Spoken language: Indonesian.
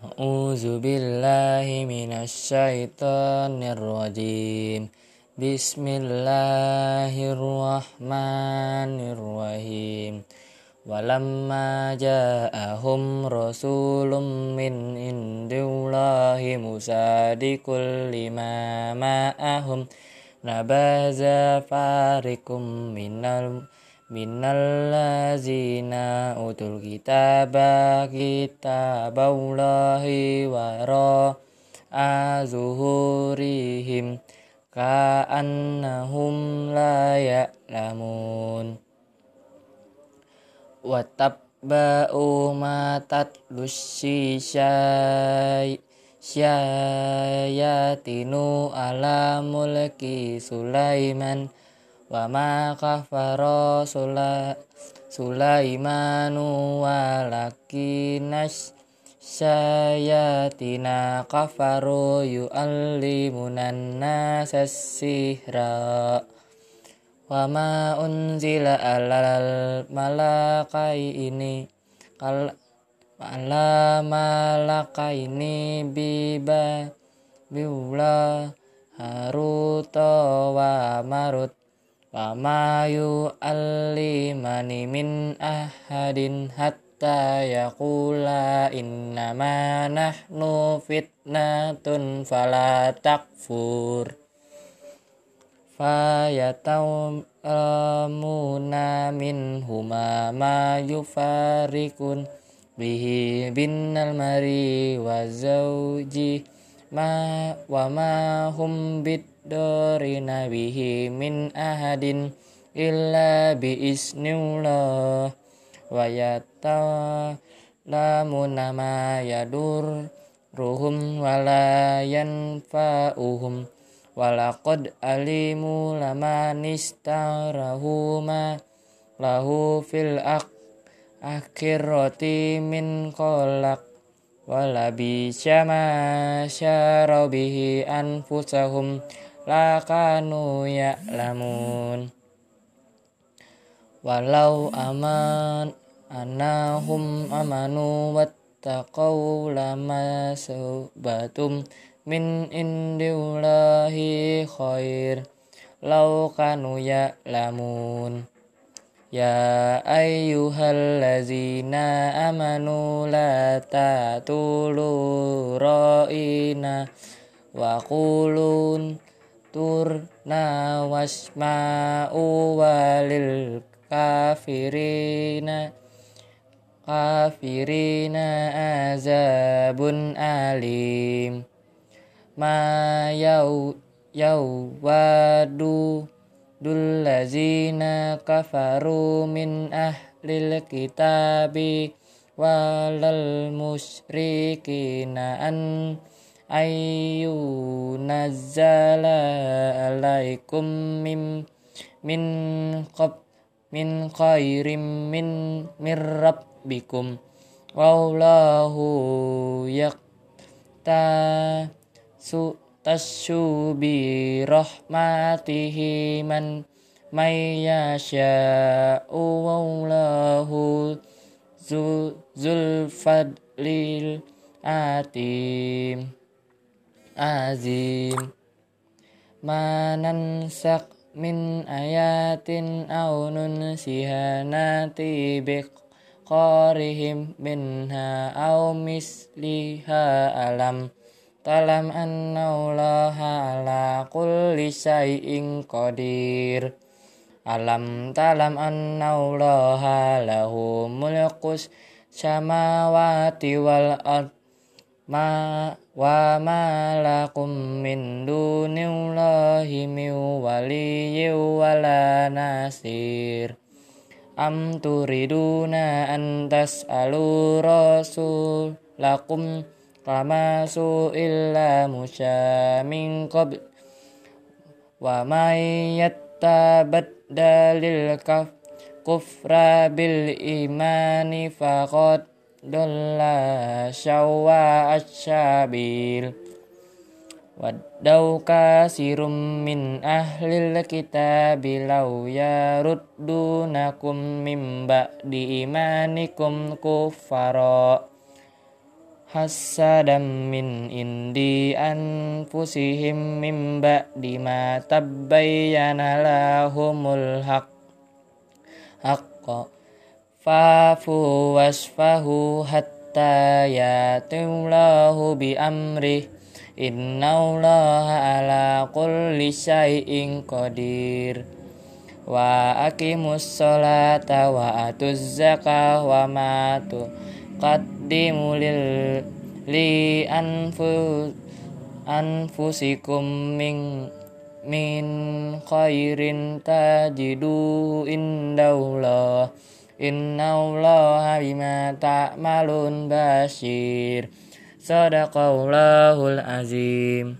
A'udzu billahi minasyaitonir rajim. Bismillahirrahmanirrahim. Walamma ja'ahum rasulun min indillahi musadikul lima ma'ahum nabaza farikum minal Minallazina utul kita, kitaba kitabaullahi wara azuhurihim ka'annahum la ya'lamun. Watabba'u matat lusi syai syayatinu ala mulki Sulaiman wa ma kafara Sulaimanu walakinas syayatina kafaru yu'allimunan nasas sihra. Wa ma unzila alal malakai ini kal ala malakai ini biba biula haruto wa marut Wama yu'allimani min ahadin hatta yaqula innama nahnu fitnatun fala takfur. Min huma ma yufarikun bihi binnal mari wa zawji ma wa ma hum bid dorina bihi min ahadin illa bi isnillah. Wa yatalamuna ma yadur ruhum wala yanfa'uhum. Walaqad alimu lama nistarahu ma lahu fil akhirati min kolak wala bi syama syarabihi anfusahum lakanu ya'lamun. Walau aman anahum amanu wattaqau lama subatum min indillahi khair lau kanu ya'lamun Ya ayyuhallazina amanu la ta'tulu ra'ina wa qulun turna wasma'u walil kafirina. Kafirina azabun alim. Ma yau yau wadu dullazina kafaru min ahlil kitabi walal musyrikina an ayu nazzala alaikum min min qab min khairim min min rabbikum. Wallahu yakta su tasyu bi rahmatihi man may yasha'u wallahu zulfadlil atim. Azim. Manansak min ayatin aw nunsihanati biqarihim minha aw misliha alam talam annallaha ala kulli syai'in qadir. Alam talam annallaha lahu mulkus samawati wal ard. Ma wa ma lakum min dunillahi min waliyyin wala nasir. Am turiduna an tas'alu rasulakum kama su'illa musa min qabl. Wa may yattabaddalil kaf kufra bil imani faqad dolla syawwa asyabil Waddau kasirum min ahlil kitabi law yaruddunakum min ba'di hasadam min indi anfusihim min ba'di ma tabbayyana lahumul haq haqqa fafu wasfahu hatta yatimlahu bi amrih innallaha ala kulli syai'in qadir wa aqimus sholata wa atuz zakah wa ma tuqaddimu lil li anfu anfusikum min min khairin tajidu indallah. Innallaha bima ta'malun basir sadaqallahul azim